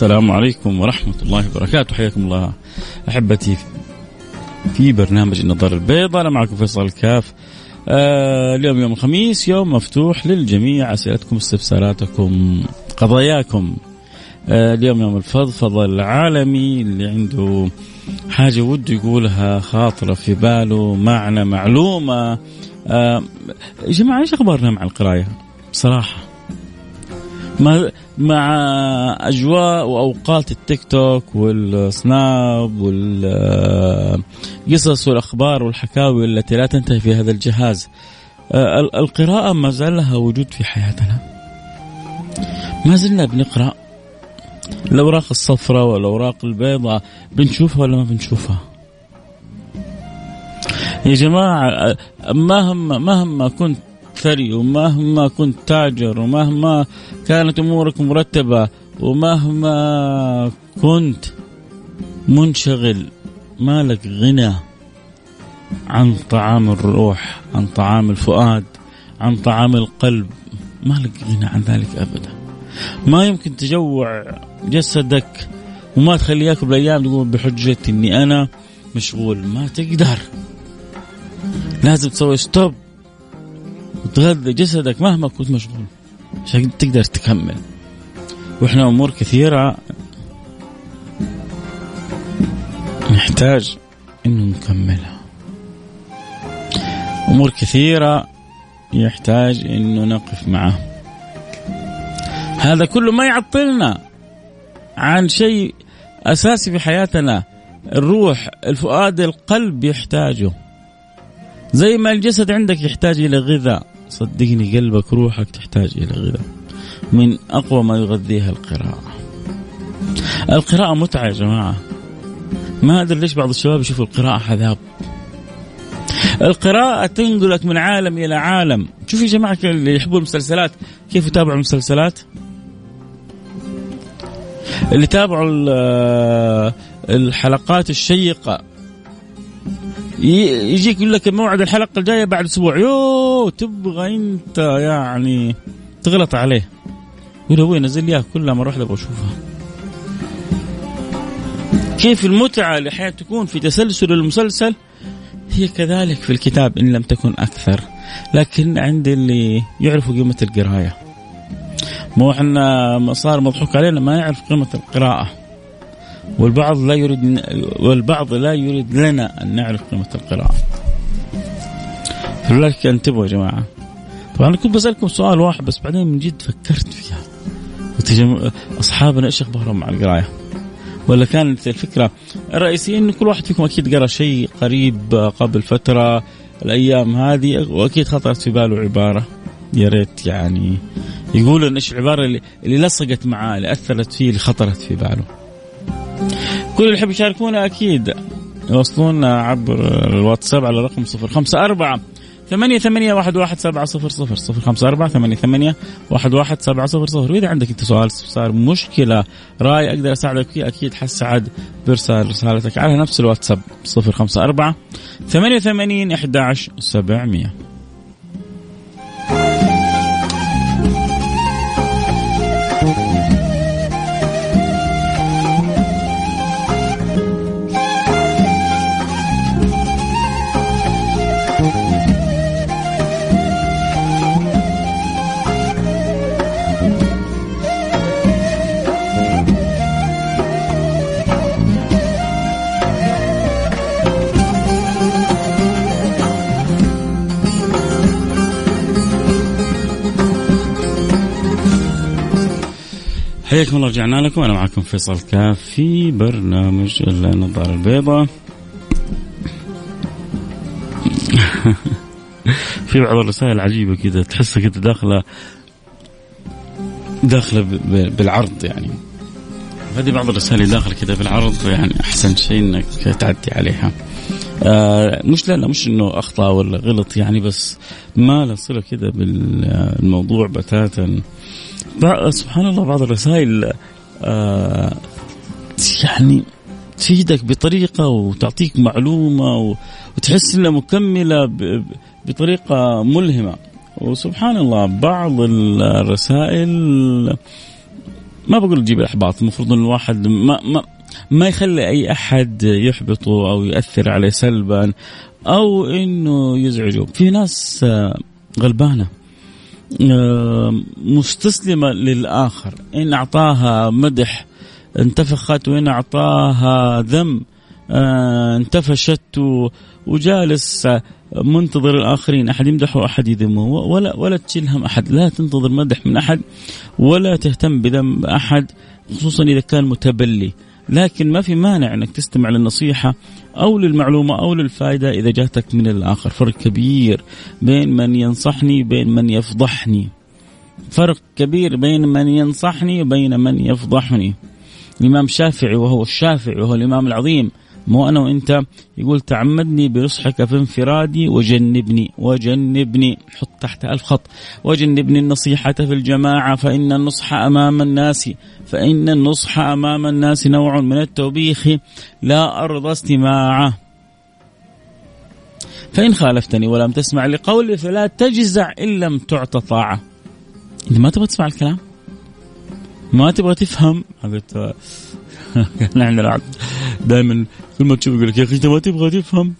السلام عليكم ورحمة الله وبركاته. حياكم الله أحبتي في برنامج النظر البيضاء. أنا معكم فيصل الكاف. آه اليوم يوم الخميس يوم مفتوح للجميع. أسئلتكم استفساراتكم قضاياكم. آه اليوم يوم الفضفضة العالمي اللي عنده حاجة وده يقولها خاطرة في باله معنى معلومة. آه يا جماعة إيش أخبارنا مع القراية؟ بصراحة. مع أجواء وأوقات التيك توك والسناب والقصص والأخبار والحكاوي التي لا تنتهي في هذا الجهاز. آه، القراءة ما زال لها وجود في حياتنا. ما زلنا بنقرأ. الأوراق الصفراء والأوراق البيضاء بنشوفها ولا ما بنشوفها؟ يا جماعة مهما مهما كنت ثري ومهما كنت تاجر ومهما كانت أمورك مرتبة ومهما كنت منشغل مالك غنى عن طعام الروح عن طعام الفؤاد عن طعام القلب. مالك غنى عن ذلك ابدا. ما يمكن تجوع جسدك وما تخليه ياكل بالأيام تقول بحجه إني أنا مشغول. ما تقدر. لازم تسوي ستوب وتغذي جسدك مهما كنت مشغول. عشان تقدر تكمل. وإحنا امور كثيرة. نحتاج إنه نكملها. امور كثيرة يحتاج إنه نقف معه. هذا كله ما يعطلنا عن شيء أساسي في حياتنا. الروح الفؤاد القلب يحتاجه. زي ما الجسد عندك يحتاج إلى غذاء. صدقني قلبك روحك تحتاج إلى غذاء. من أقوى ما يغذيها القراءة. القراءة متعة يا جماعة. ما أدري ليش بعض الشباب يشوفوا القراءة عذاب القراءة تنقلك من عالم إلى عالم. شوفوا يا جماعة اللي يحبوا المسلسلات. كيف يتابعوا المسلسلات؟ اللي تابعوا الحلقات الشيقة. يجيك يقول لك موعد الحلقة الجاية بعد أسبوع. يو تبغى أنت يعني تغلط عليه. يقول وين نزل لي كلها مرة واحدة أبغى أشوفها. كيف المتعة اللي أحيانا تكون في تسلسل المسلسل؟ هي كذلك في الكتاب إن لم تكن أكثر. لكن عند اللي يعرفوا قيمة القراية. مو إحنا صار مضحوك علينا ما يعرف قيمة القراءة. والبعض لا يريد والبعض لا يريد لنا أن نعرف قيمة القراءة. فلذلك انتبهوا يا جماعة. طبعا أنا كنت بسألكم سؤال واحد بس بعدين من جد فكرت فيها. قلت أصحابنا إيش أخبارهم مع القراية؟ ولا كانت الفكرة الرئيسية إن كل واحد فيكم أكيد قرأ شيء قريب قبل فترة الأيام هذه وأكيد خطرت في باله عبارة يا ريت يعني يقول ان إيش العبارة اللي, اللي لصقت معاه اللي أثرت فيه اللي خطرت في باله. كل اللي يحب يشاركونا أكيد يوصلونا عبر الواتساب على رقم صفر خمسة أربعة ثمانية ثمانية واحد واحد سبعة صفر صفر صفر خمسة أربعة ثمانية ثمانية واحد واحد سبعة صفر صفر. وإذا عندك أنت سؤال استفسار مشكلة رأي أقدر أساعدك فيه أكيد حسعد برسال رسالتك على نفس الواتساب صفر خمسة أربعة ثمانية ثمانين أحد عشر سبعمية. حياكم الله رجعنا لكم أنا معكم فيصل كاف في برنامج النظارة البيضاء في بعض الرسائل عجيبة كذا تحسها كذا داخلة داخلة بالعرض يعني هذه بعض الرسائل داخل كذا بالعرض يعني أحسن شيء إنك تعدي عليها. آه مش لا, لا مش إنه اخطا ولا غلط يعني بس ما له صلة كذا بالموضوع بتاتا. سبحان الله بعض الرسائل آه يعني تفيدك بطريقة وتعطيك معلومة وتحس إنها مكملة بطريقة ملهمة. وسبحان الله بعض الرسائل ما بقول تجيب الأحباط المفروض إن الواحد ما ما ما يخلي أي أحد يحبطه أو ياثر عليه سلبا أو إنه يزعجه. في ناس غلبانة. مستسلمة للآخر. إن أعطاها مدح انتفخت وإن أعطاها ذم انتفشت وجالس منتظر الآخرين. أحد يمدحه واحد يذمه ولا ولا تشيل هم أحد. لا تنتظر مدح من أحد ولا تهتم بذم أحد خصوصا إذا كان متبلي. لكن ما في مانع إنك تستمع للنصيحة أو للمعلومة أو للفائدة إذا جاتك من الآخر. فرق كبير بين من ينصحني وبين من يفضحني. فرق كبير بين من ينصحني وبين من يفضحني. الإمام الشافعي وهو الشافعي وهو الإمام العظيم. مو أنا وإنت. يقول تعمدني بنصحك في انفرادي وجنبني وجنبني. حط تحت ألف خط. وجنبني النصيحة في الجماعة فإن النصح أمام الناس فإن النصح أمام الناس نوع من التوبيخ لا أرضى استماعه. فإن خالفتني ولم تسمع لقولي فلا تجزع إن لم تعط طاعة. أنت ما تبغى تسمع الكلام؟ ما تبغى تفهم؟ إحنا عندنا دائما كل ما تشوف يقول لك يا أخي أنت ما تبغى تفهم.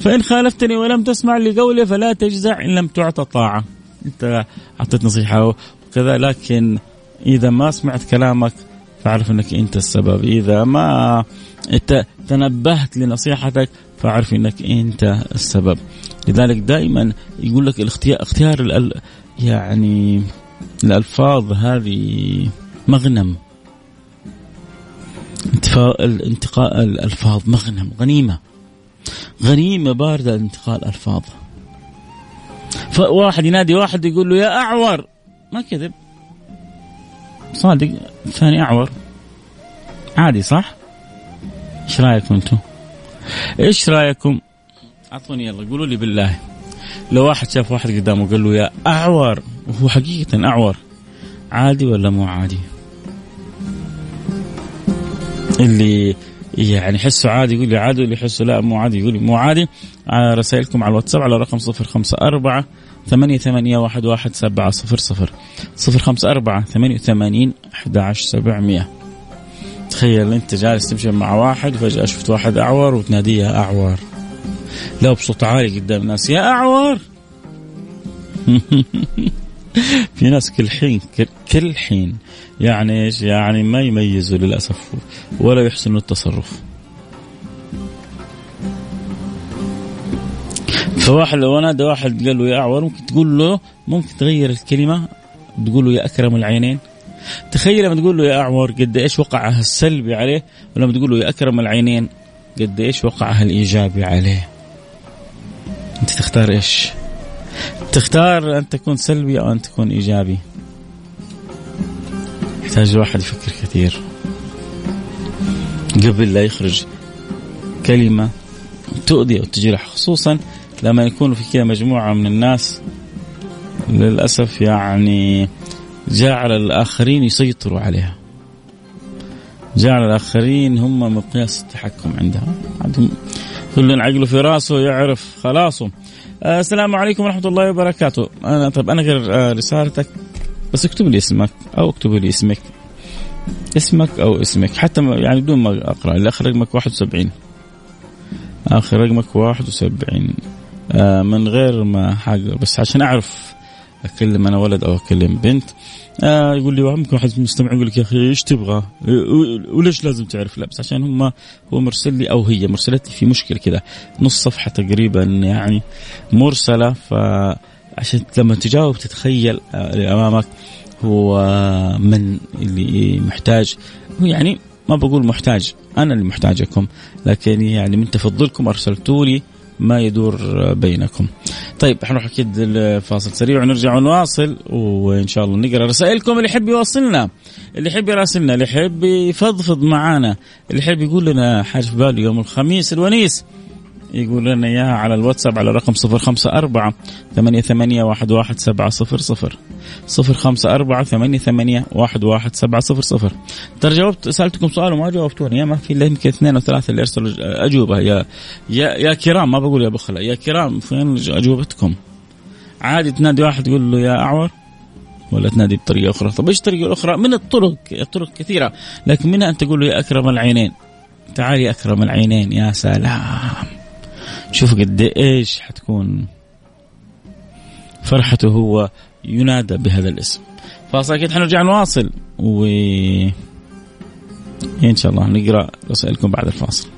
فإن خالفتني ولم تسمع لقولي فلا تجزع إن لم تعطى طاعة. أنت أعطيت نصيحة وكذا لكن إذا ما سمعت كلامك فاعرف إنك أنت السبب. إذا ما تنبهت لنصيحتك فاعرف إنك أنت السبب. لذلك دائما يقول لك الاختيار اختيار يعني الألفاظ هذه مغنم. انتقاء الألفاظ مغنم غنيمة غنيمة باردة انتقاء الألفاظ فواحد ينادي واحد يقول له يا أعور ما كذب صادق الثاني أعور عادي صح؟ إيش رأيكم أنتم؟ إيش رأيكم؟ أعطوني يلا قولوا لي بالله لو واحد شاف واحد قدامه قال له يا أعور وهو حقيقة أعور عادي ولا مو عادي؟ اللي يعني يحسه عادي يقول لي عادي واللي يحسه لا مو عادي يقول لي مو عادي. على رسائلكم على الواتساب على رقم صفر خمسة أربعة ثمانية ثمانية واحد واحد سبعة صفر صفر. صفر خمسة أربعة ثمانية أحد عشر سبعمية. تخيل أنت جالس تمشي مع واحد وفجأة شفت واحد أعور وتناديه يا أعور. لا بصوت عالي قدام الناس يا أعور. في ناس كل حين كل حين. يعني إيش؟ يعني ما يميزوا للأسف ولا يحسنوا التصرف. فواحد لو نادى واحد قال له يا اعور ممكن تقول له ممكن تغير الكلمة تقول له يا أكرم العينين. تخيل لما تقول له يا اعور قد إيش وقعها السلبي عليه ولما تقول له يا أكرم العينين قد إيش وقعها الإيجابي عليه. أنت تختار إيش؟ تختار أن تكون سلبي أو أن تكون إيجابي. يحتاج الواحد يفكر كثير. قبل لا يخرج كلمة تؤذي أو تجرح خصوصا لما يكون في كذا مجموعة من الناس. للأسف يعني جعل الآخرين يسيطروا عليها. جعل الآخرين هم مقياس التحكم عندها. عندهم كل عقله في راسه يعرف خلاصه السلام عليكم ورحمة الله وبركاته. أنا طب أنا أقرأ آه رسالتك. بس اكتب لي اسمك أو اكتب لي اسمك. اسمك أو اسمك. حتى يعني بدون ما أقرأ اخر رقمك 71 اخر رقمك 71 آه من غير ما حاجة بس عشان أعرف أكلم أنا ولد أو أكلم بنت. آه يقول لي ممكن واحد مستمع يقول لك يا أخي إيش تبغى؟ وليش لازم تعرف؟ لا بس عشان هم هو مرسل لي أو هي مرسلت لي في مشكلة كذا نص صفحة تقريبا يعني مرسلة ف عشان لما تجاوب تتخيل آه، اللي أمامك هو من اللي محتاج. يعني ما بقول محتاج أنا اللي محتاجكم لكن يعني من تفضلكم أرسلتوا لي ما يدور بينكم. طيب حنروح أكيد الفاصل سريع ونرجع ونواصل وإن شاء الله نقرأ رسائلكم. اللي يحب يواصلنا اللي يحب يراسلنا اللي يحب يفضفض معانا اللي يحب يقول لنا حاجة في باله يوم الخميس الونيس. يقول لنا إياها على الواتساب على رقم صفر خمسة أربعة ثمانية, ثمانية واحد, واحد سبعة صفر صفر. صفر خمسة أربعة ثمانية, ثمانية واحد, واحد سبعة صفر صفر. ترى جاوبت سألتكم سؤال وما جاوبتوني. يا ما في إلا يمكن اثنين أو ثلاثة اللي أرسلوا أجوبة. يا يا يا كرام ما بقول يا بخلة يا كرام فين أجوبتكم؟ عادي تنادي واحد تقول له يا أعور؟ ولا تنادي بطريقة أخرى؟ طب إيش الطريقة الأخرى من الطرق الطرق كثيرة. لكن منها أن تقول له يا أكرم العينين؟ تعالي أكرم العينين يا سلام. شوف قد إيش حتكون فرحته هو ينادى بهذا الاسم. فاصل أكيد حنرجع نواصل و إن شاء الله نقرأ رسائلكم بعد الفاصل.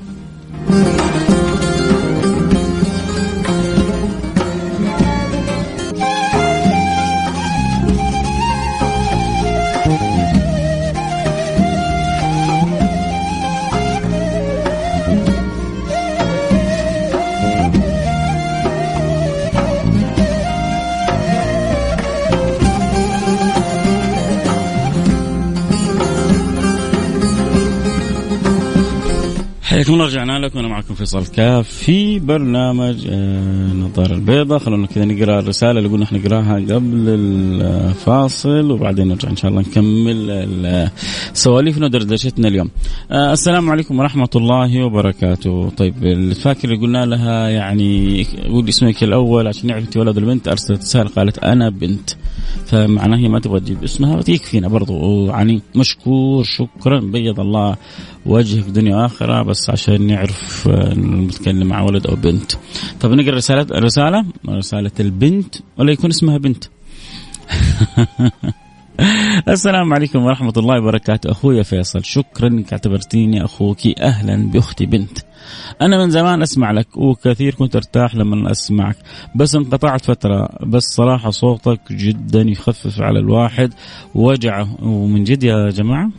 الله رجعنا لكم أنا معكم فيصل كاف في برنامج النظاره آه، البيضاء خلونا كذا نقرأ الرسالة اللي قلنا نقراها قبل الفاصل وبعدين نرجع إن شاء الله نكمل سواليفنا ودردشتنا اليوم. آه، السلام عليكم ورحمة الله وبركاته. طيب الفاكر اللي قلنا لها يعني قولي اسمك الأول عشان نعرف أنت ولد البنت أرسلت رسالة قالت أنا بنت. فمعناه هي ما تبغى تجيب اسمها يكفينا برضو يعني مشكور شكرا بيض الله وجهك دنيا وآخرة بس عشان نعرف آه، نتكلم مع ولد أو بنت. طب نقرأ رسالة رسالة رسالة البنت ولا يكون اسمها بنت. السلام عليكم ورحمة الله وبركاته. أخوي فيصل شكرا. أنك اعتبرتيني أخوك أهلا بأختي بنت. أنا من زمان أسمع لك وكثير كنت أرتاح لما أسمعك بس انقطعت فترة. بس صراحة صوتك جدا يخفف على الواحد. وجعه. ومن جد يا جماعة؟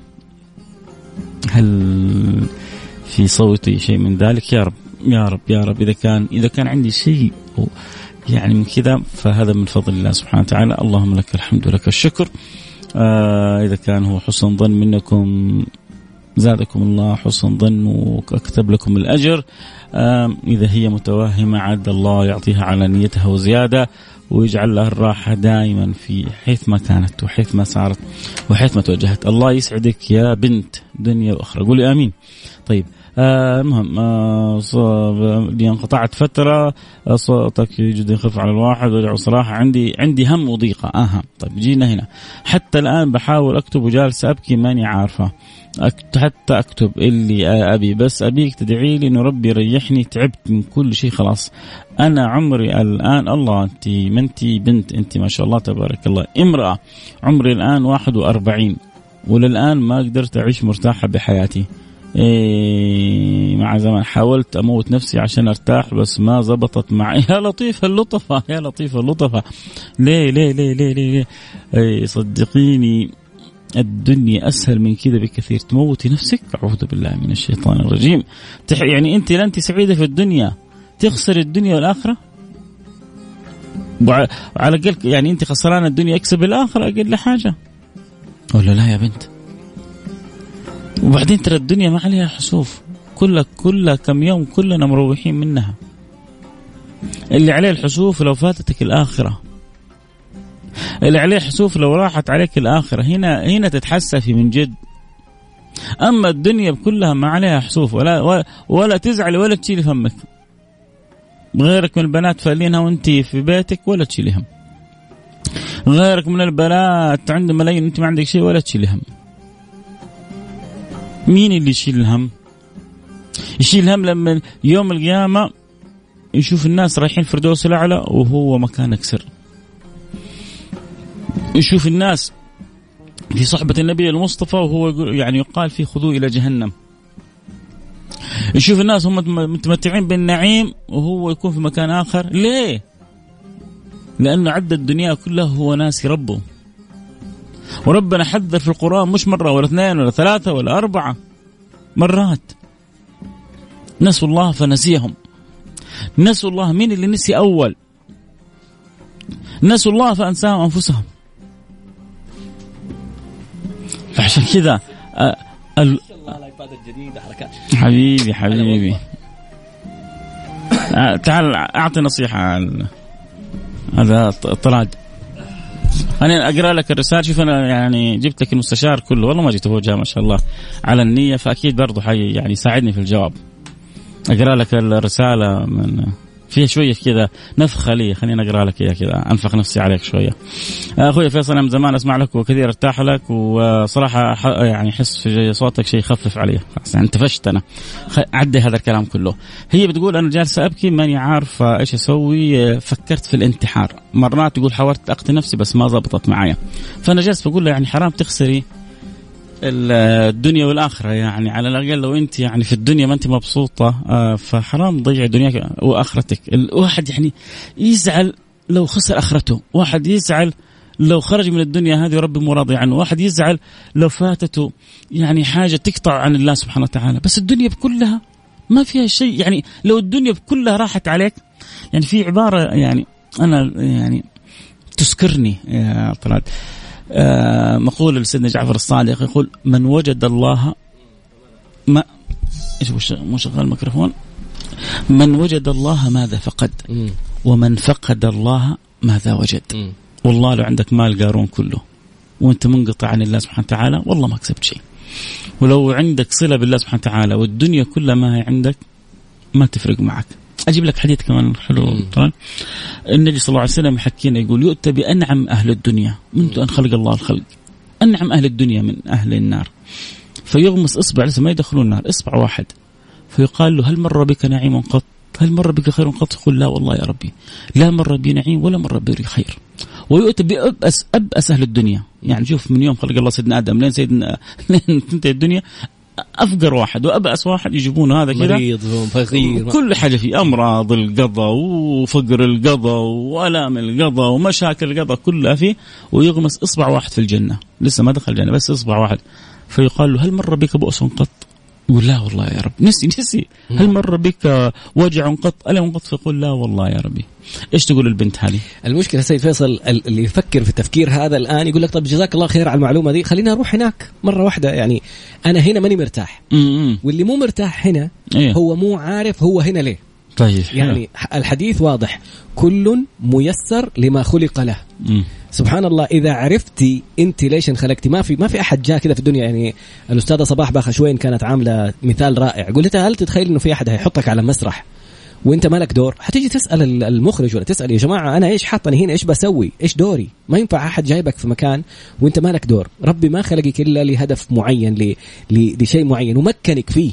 هل في صوتي شيء من ذلك؟ يا رب يا رب يا رب. إذا كان إذا كان عندي شيء يعني من كذا فهذا من فضل الله سبحانه وتعالى. اللهم لك الحمد ولك الشكر. آه إذا كان هو حسن ظن منكم زادكم الله حسن ظن وأكتب لكم الأجر. إذا هي متوهمة عد الله يعطيها على نيتها وزيادة ويجعل لها الراحة دائما في حيث ما كانت وحيث ما صارت وحيث ما توجهت. الله يسعدك يا بنت دنيا وأخرى. قولي آمين. طيب آه المهم آه انقطعت فترة آه صوتك جدا يخف على الواحد وصراحة عندي عندي هم وضيقة. أها طيب جينا هنا. حتى الآن بحاول أكتب وجالس أبكي ماني عارفة. حتى أكتب اللي أبي. بس أبيك تدعي لي إنه ربي يريحني تعبت من كل شيء خلاص. أنا عمري الآن الله انت ما انت بنت انت ما شاء الله تبارك الله. امرأة عمري الآن 41 وللآن ما قدرت أعيش مرتاحة بحياتي. إيه مع زمان حاولت أموت نفسي عشان أرتاح بس ما زبطت معي. يا لطيفه اللطفة يا لطيفه اللطفة. ليه ليه ليه ليه ليه, ليه؟ إيه صدقيني الدنيا أسهل من كذا بكثير. تموتي نفسك؟ أعوذ بالله من الشيطان الرجيم. يعني أنت لا أنت سعيدة في الدنيا. تخسر الدنيا والآخرة؟ على الأقل يعني أنت خسران الدنيا أكسب الآخرة أقل حاجة. ولا لا يا بنت. وبعدين ترى الدنيا ما عليها حسوف. كلها كلها كم يوم كلنا مروحين منها. اللي عليه الحسوف لو فاتتك الآخرة. اللي عليه حسوف لو راحت عليك الآخرة. هنا هنا تتحسفي من جد. أما الدنيا كلها ما عليها حسوف. ولا ولا, تزعلي ولا تشيلي همك. غيرك من البنات فالينها وأنت في بيتك ولا تشيلي هم. غيرك من البنات عنده ملايين أنت ما عندك شيء ولا تشيلي هم. مين اللي يشيل الهم؟ يشيل الهم لما يوم القيامة يشوف الناس رايحين فردوس الأعلى وهو مكانك سر. يشوف الناس في صحبة النبي المصطفى وهو يعني يقال فيه خذوه إلى جهنم. يشوف الناس هم متمتعين بالنعيم وهو يكون في مكان آخر. ليه؟ لأنه عد الدنيا كلها هو ناسي ربه. وربنا حذر في القرآن مش مرة ولا اثنين ولا ثلاثة ولا أربعة مرات. نسوا الله فنسيهم. نسوا الله مين اللي نسي أول؟ نسوا الله فأنساهم أنفسهم. فعشان كذا ال... حبيبي حبيبي. تعال أعطي نصيحة. هذا طلعت خليني أقرأ لك الرسالة. شوف أنا يعني جبت لك المستشار كله. والله ما جيت بوجهه ما شاء الله على النية. فأكيد برضه حي يعني يساعدني في الجواب. أقرأ لك الرسالة من فيها شوية كذا نفخة لي خليني أقرأ لك إياها كذا أنفخ نفسي عليك شوية. أخوي فيصل من زمان أسمع لك وكثير أرتاح لك وصراحة يعني أحس في صوتك شيء يخفف علي خلاص يعني انتفشت أنا عدي هذا الكلام كله. هي بتقول أنا جالسة أبكي ماني عارفة إيش أسوي فكرت في الانتحار مرات تقول حاولت اقتل نفسي بس ما زبطت معايا. فأنا جالس بقول لها يعني حرام تخسري الدنيا والآخرة يعني على الأقل لو أنت يعني في الدنيا ما أنت مبسوطة آه، فحرام تضيعي دنياك وآخرتك. الواحد يعني يزعل لو خسر آخرته واحد يزعل لو خرج من الدنيا هذه وربي مو راضي عنه واحد يزعل لو فاتته يعني حاجة تقطع عن الله سبحانه وتعالى. بس الدنيا بكلها ما فيها شيء يعني لو الدنيا بكلها راحت عليك يعني في عبارة يعني أنا يعني تسكرني يا آه مقولة لسيدنا جعفر الصادق يقول من وجد الله ما؟ إيش مو شغال الميكروفون. من وجد الله ماذا فقد ومن فقد الله ماذا وجد. والله لو عندك مال قارون كله وانت منقطع عن الله سبحانه وتعالى والله ما كسبت شيء. ولو عندك صلة بالله سبحانه وتعالى والدنيا كلها ما هي عندك ما تفرق معك. أجيب لك حديث كمان حلو. طبعا. النبي صلى الله عليه وسلم يحكينا يقول يؤتى بأنعم أهل الدنيا. منذ أن خلق الله الخلق. أنعم أهل الدنيا من أهل النار. فيغمس إصبع لسه ما يدخلون النار. إصبع واحد. فيقال له هل مر بك نعيم قط؟ هل مر بك خير قط؟ يقول لا والله يا ربي. لا مر بي نعيم ولا مر بي خير. ويؤتى بأبأس أبأس أهل الدنيا. يعني شوف من يوم خلق الله سيدنا آدم لين سيدنا لين تنتهي الدنيا أفقر واحد وأبأس واحد يجيبون هذا كذا. مريض فقير. كل حاجة فيه أمراض القضاء وفقر القضاء وألام القضاء ومشاكل القضاء كلها فيه ويغمس إصبع واحد في الجنة. لسه ما دخل الجنة بس إصبع واحد. فيقال له هل مر بك بؤس قط؟ يقول لا والله يا رب. نسي نسي. هل مر بك وجع قط؟ ألم قط؟ فيقول لا والله يا ربي. إيش تقول البنت هذه؟ المشكلة سيد فيصل اللي يفكر في التفكير هذا الآن يقول لك طب جزاك الله خير على المعلومة دي خلينا أروح هناك مرة واحدة. يعني أنا هنا ماني مرتاح. م-م. واللي مو مرتاح هنا إيه؟ هو مو عارف هو هنا ليه. طيب يعني الحديث واضح. كل ميسر لما خلق له. م. سبحان الله إذا عرفتي انت ليش انخلقتي ما في ما في أحد جاء كذا في الدنيا يعني الأستاذة صباح باخشوين كانت عاملة مثال رائع قلت هل تتخيل إنه في أحد هيحطك على مسرح وأنت مالك دور؟ حتيجي تسأل المخرج ولا تسأل يا جماعة أنا إيش حاطني هنا؟ إيش بسوي؟ إيش دوري؟ ما ينفع أحد جايبك في مكان وأنت مالك دور. ربي ما خلقك إلا لهدف معين لشيء معين ومكنك فيه.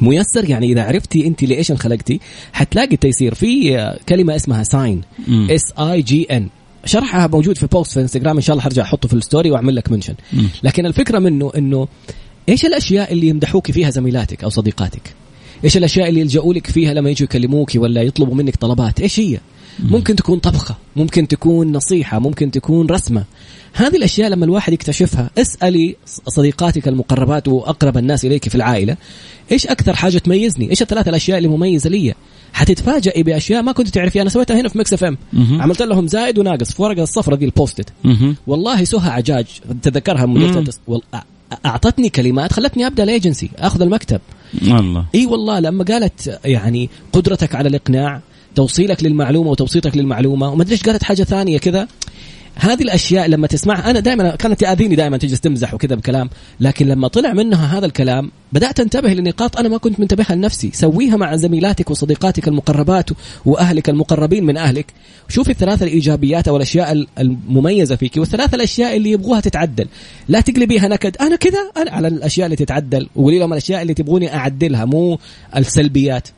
ميسر يعني إذا عرفتي انت لايش انخلقتي حتلاقي التيسير في كلمة اسمها sign S I G N شرحها موجود في post في انستغرام إن شاء الله حرجع أحطه في ال story وأعمل لك mention لكن الفكرة منه إنه إيش الأشياء اللي يمدحوك فيها زميلاتك أو صديقاتك؟ إيش الأشياء اللي يلجؤوا لك فيها لما يجوا يكلموك ولا يطلبوا منك طلبات؟ إيش هي؟ ممكن تكون طبخة ممكن تكون نصيحة ممكن تكون رسمة. هذه الأشياء لما الواحد يكتشفها اسألي صديقاتك المقربات وأقرب الناس إليك في العائلة إيش أكثر حاجة تميزني؟ إيش الثلاث الأشياء اللي مميزة لي؟ حتتفاجئي بأشياء ما كنت تعرفيها. أنا سويتها هنا في Mix FM. عملت لهم زائد وناقص في ورقة الصفرة دي ال Post-it والله سهى عجاج تتذكرها من أعطتني كلمات خلتني أبدأ الأيجنسي أخذ المكتب. الله إي والله لما قالت يعني قدرتك على الإقناع توصيلك للمعلومة وتوصيتك للمعلومة وما أدري إيش قالت حاجة ثانية كذا هذه الأشياء لما تسمعها أنا دائما كانت تاذيني دائما تجلس تمزح وكذا بكلام لكن لما طلع منها هذا الكلام بدأت أنتبه لنقاط أنا ما كنت منتبهها لنفسي. سويها مع زميلاتك وصديقاتك المقربات وأهلك المقربين من أهلك. شوفي الثلاثة الإيجابيات أو الأشياء المميزة فيك والثلاثة الأشياء اللي يبغوها تتعدل. لا تقلبيها نكد أنا كذا أنا على الأشياء اللي تتعدل وقولي لهم الأشياء اللي تبغوني أعدلها مو السلبيات.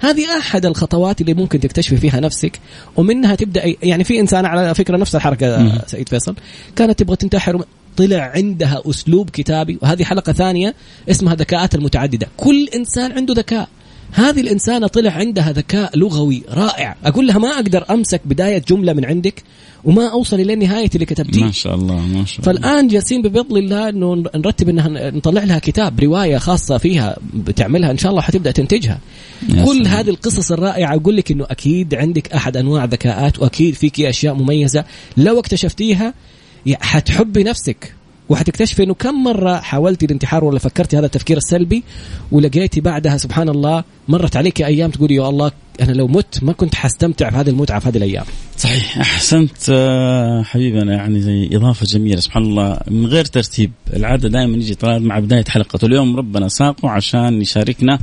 هذه أحد الخطوات اللي ممكن تكتشفي فيها نفسك ومنها تبدأ يعني في إنسان على فكرة نفس الحركة سعيد فيصل كانت تبغى تنتحر طلع عندها أسلوب كتابي وهذه حلقة ثانية اسمها ذكاءات المتعددة. كل إنسان عنده ذكاء. هذه الإنسانة طلع عندها ذكاء لغوي رائع. أقول لها ما أقدر أمسك بداية جملة من عندك وما أوصل إلى نهاية اللي كتبتيه. ما شاء الله ما شاء الله. فالآن جالسين بفضل الله أنه نرتب أنها نطلع لها كتاب رواية خاصة فيها بتعملها. إن شاء الله حتبدأ تنتجها. كل سلام. هذه القصص الرائعة أقول لك أنه أكيد عندك أحد أنواع ذكاءات وأكيد فيك أشياء مميزة. لو اكتشفتيها حتحبي نفسك. وحتكتشفي إنه كم مرة حاولتي الانتحار ولا فكرتي هذا التفكير السلبي ولقيتي بعدها سبحان الله مرت عليك أيام تقولي يا الله أنا لو مت ما كنت حستمتع بهذه المتعة في هذه الأيام. صحيح أحسنت آه، حبيبنا يعني زي إضافة جميلة سبحان الله من غير ترتيب العادة دائما يجي طلال مع بداية حلقته اليوم ربنا ساقه عشان يشاركنا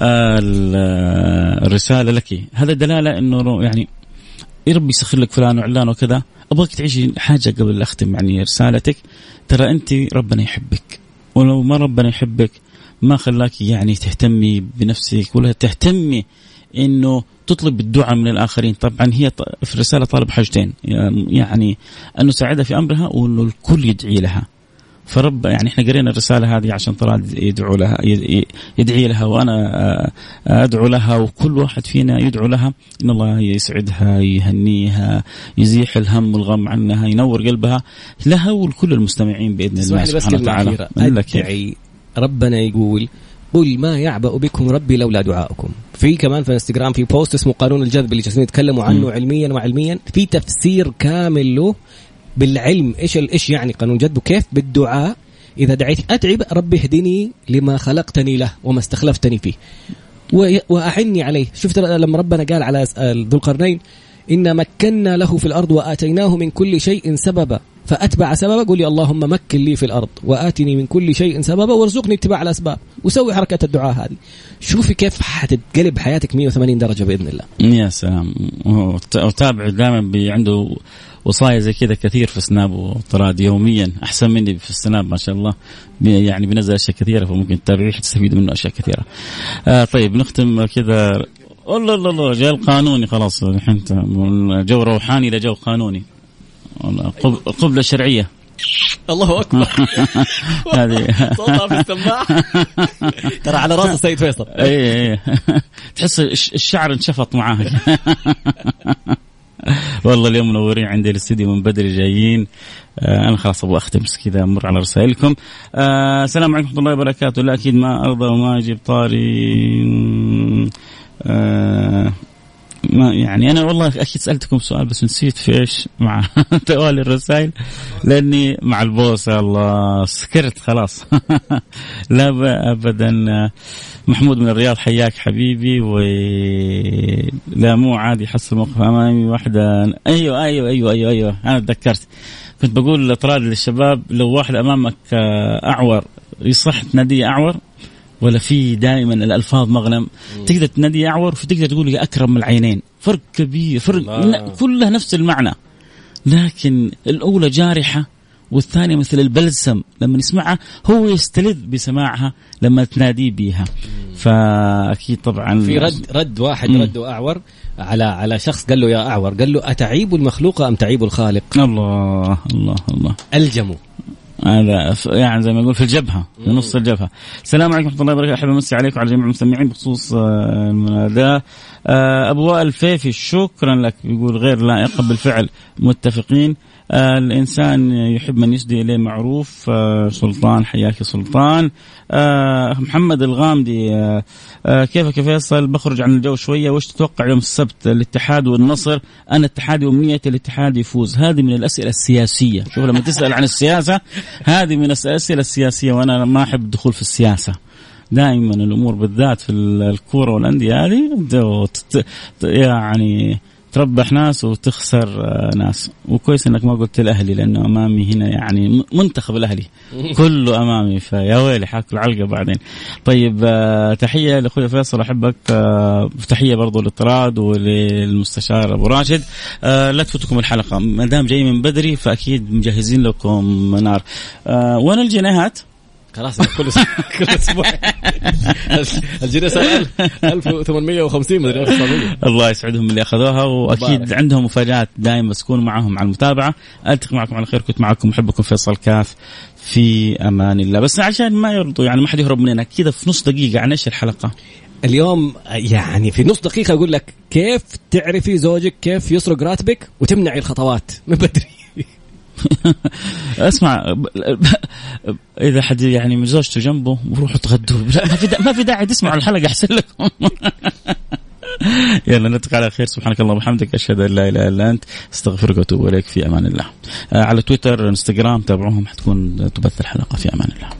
آه، آه، الرسالة لك. هذا دلالة إنه يعني يا رب يسخر لك فلان وعلان وكذا أبغاك تعيشي حاجة قبل أختم يعني رسالتك. ترى أنت ربنا يحبك. ولو ما ربنا يحبك ما خلاك يعني تهتمي بنفسك ولا تهتمي إنه تطلب الدعاء من الآخرين. طبعا هي في الرسالة طالب حاجتين. يعني أن نساعدها في أمرها وأنه الكل يدعي لها. فرب يعني إحنا قرينا الرسالة هذه عشان طلال يدعو لها يدعي لها وأنا آه، أدعو لها وكل واحد فينا يدعو لها إن الله يسعدها يهنيها يزيح الهم والغم عنها ينور قلبها لها ولكل المستمعين بإذن الله سبحانه وتعالى. أدعي ربنا يقول قل ما يعبأ بكم ربي لولا دعاؤكم. في كمان في إنستغرام في بوست اسمه قانون الجذب اللي جالسين يتكلموا عنه مم. علميا وعلميا في تفسير كامل له بالعلم إيش إيش يعني قانون الجذب وكيف؟ بالدعاء. إذا دعيت بقى ربي اهدني لما خلقتني له وما استخلفتني فيه. وأعني عليه. شفت لما ربنا قال على س- ذو القرنين إن مكنا له في الأرض وآتيناه من كل شيء سببا. فأتبع سببا قل يا اللهم مكن لي في الأرض وآتني من كل شيء سببا وارزقني اتباع الأسباب. وسوي حركة الدعاء هذه. شوفي كيف حتتقلب حياتك 180 درجة بإذن الله. يا سلام. وت- وتابع دائما عنده وصايا زي كذا كثير في سناب وطراد يوميا. أحسن مني في السناب ما شاء الله. يعني بينزل أشياء كثيرة فممكن تتابعيه حتستفيد منه أشياء كثيرة. آه طيب نختم كذا. الله الله الله جاء القانوني خلاص. الحين من جو روحاني إلى جو قانوني. قبلة شرعية. الله أكبر. هذه. صوتها في السماعة. ترى على رأس السيد فيصل. اي اي تحس الش- الشعر انشفط معاه والله اليوم منورين عندي الاستديو من بدري جايين. آه أنا خلاص أبغى أختم بس كذا أمر على رسائلكم. آه السلام عليكم ورحمة الله وبركاته. لا أكيد ما أرضى وما أجيب طاري. آه ما يعني أنا والله أكيد سألتكم سؤال بس نسيت في إيش مع توالي الرسائل لأني مع البوسه الله سكرت خلاص. لا ابدا. محمود من الرياض حياك حبيبي و لا مو عادي حصل موقف أمامي واحدة. أيوه أيوه أيوه أيوه أيوه أنا تذكرت. كنت بقول لطراد للشباب لو واحد أمامك آه، أعور يصح تناديه أعور ولا في دائما الألفاظ مغنم. تقدر تنادي أعور فتقدر تقول يا أكرم العينين. فرق كبير فرق كلها نفس المعنى. لكن الأولى جارحة والثانية مثل البلسم لما يسمعها هو يستلذ بسماعها لما تناديه بيها. فأكيد طبعا في رد رد واحد مم. رده أعور على على شخص قال له يا أعور قال له أتعيب المخلوق أم تعيب الخالق؟ الله الله الله. ألجموا هذا يعني زي ما يقول في الجبهة في نص الجبهة. السلام عليكم ورحمة الله وبركاته، أحب أمسي عليكم وعلى جميع المستمعين بخصوص آه، المناداه. أبو وائل الفيفي شكرا لك يقول غير لائقه بالفعل متفقين. آه، الإنسان يحب من يسدي إليه معروف آه، سلطان حياك يا سلطان. آه، محمد الغامدي كيفك يا فيصل؟ بخرج عن الجو شوية وش تتوقع يوم السبت الاتحاد والنصر؟ أنا اتحادي وامنيه الاتحاد يفوز. هذه من الأسئلة السياسية. شوف لما تسأل عن السياسة هذه من الأسئلة السياسية وأنا ما أحب الدخول في السياسة. دائما الأمور بالذات في الكورة والأندية هذه يعني تربح ناس وتخسر آه، ناس. وكويس إنك ما قلت الاهلي لأنه أمامي هنا يعني منتخب الأهلي. كله أمامي فيا ويلي حاكل علقه بعدين. طيب آه، تحية لأخوي فيصل أحبك. آه، تحية برضو للطراد وللمستشار أبو راشد. لا تفوتكم الحلقة. ما دام جاي من بدري فأكيد مجهزين لكم نار وين الجنيهات؟ خلاص كل كل أسبوع. الجنيه صار 1850 مدري 1900 الله يسعدهم اللي أخذوها وأكيد. عندهم مفاجآت دائما بس كونوا معهم على المتابعة. ألتقي معكم على خير كنت معكم محبكم فيصل كاف. في أمان الله. بس عشان ما يرضوا يعني ما حد يهرب مننا كذا في نص دقيقة عن إيش الحلقة؟ اليوم يعني في نص دقيقة أقول لك كيف تعرفي زوجك كيف يسرق راتبك وتمنعي الخطوات. من بدري. اسمع إذا حد يعني من زوجته جنبه روحوا تغدوا ما في ما في داعي تسمعوا الحلقة أحسن لكم. يلا نلتقي على خير. سبحانك اللهم وبحمدك أشهد أن لا إله إلا أنت أستغفرك وأتوب إليك. في أمان الله. على تويتر إنستغرام تابعوهم حتكون تبث الحلقة. في أمان الله.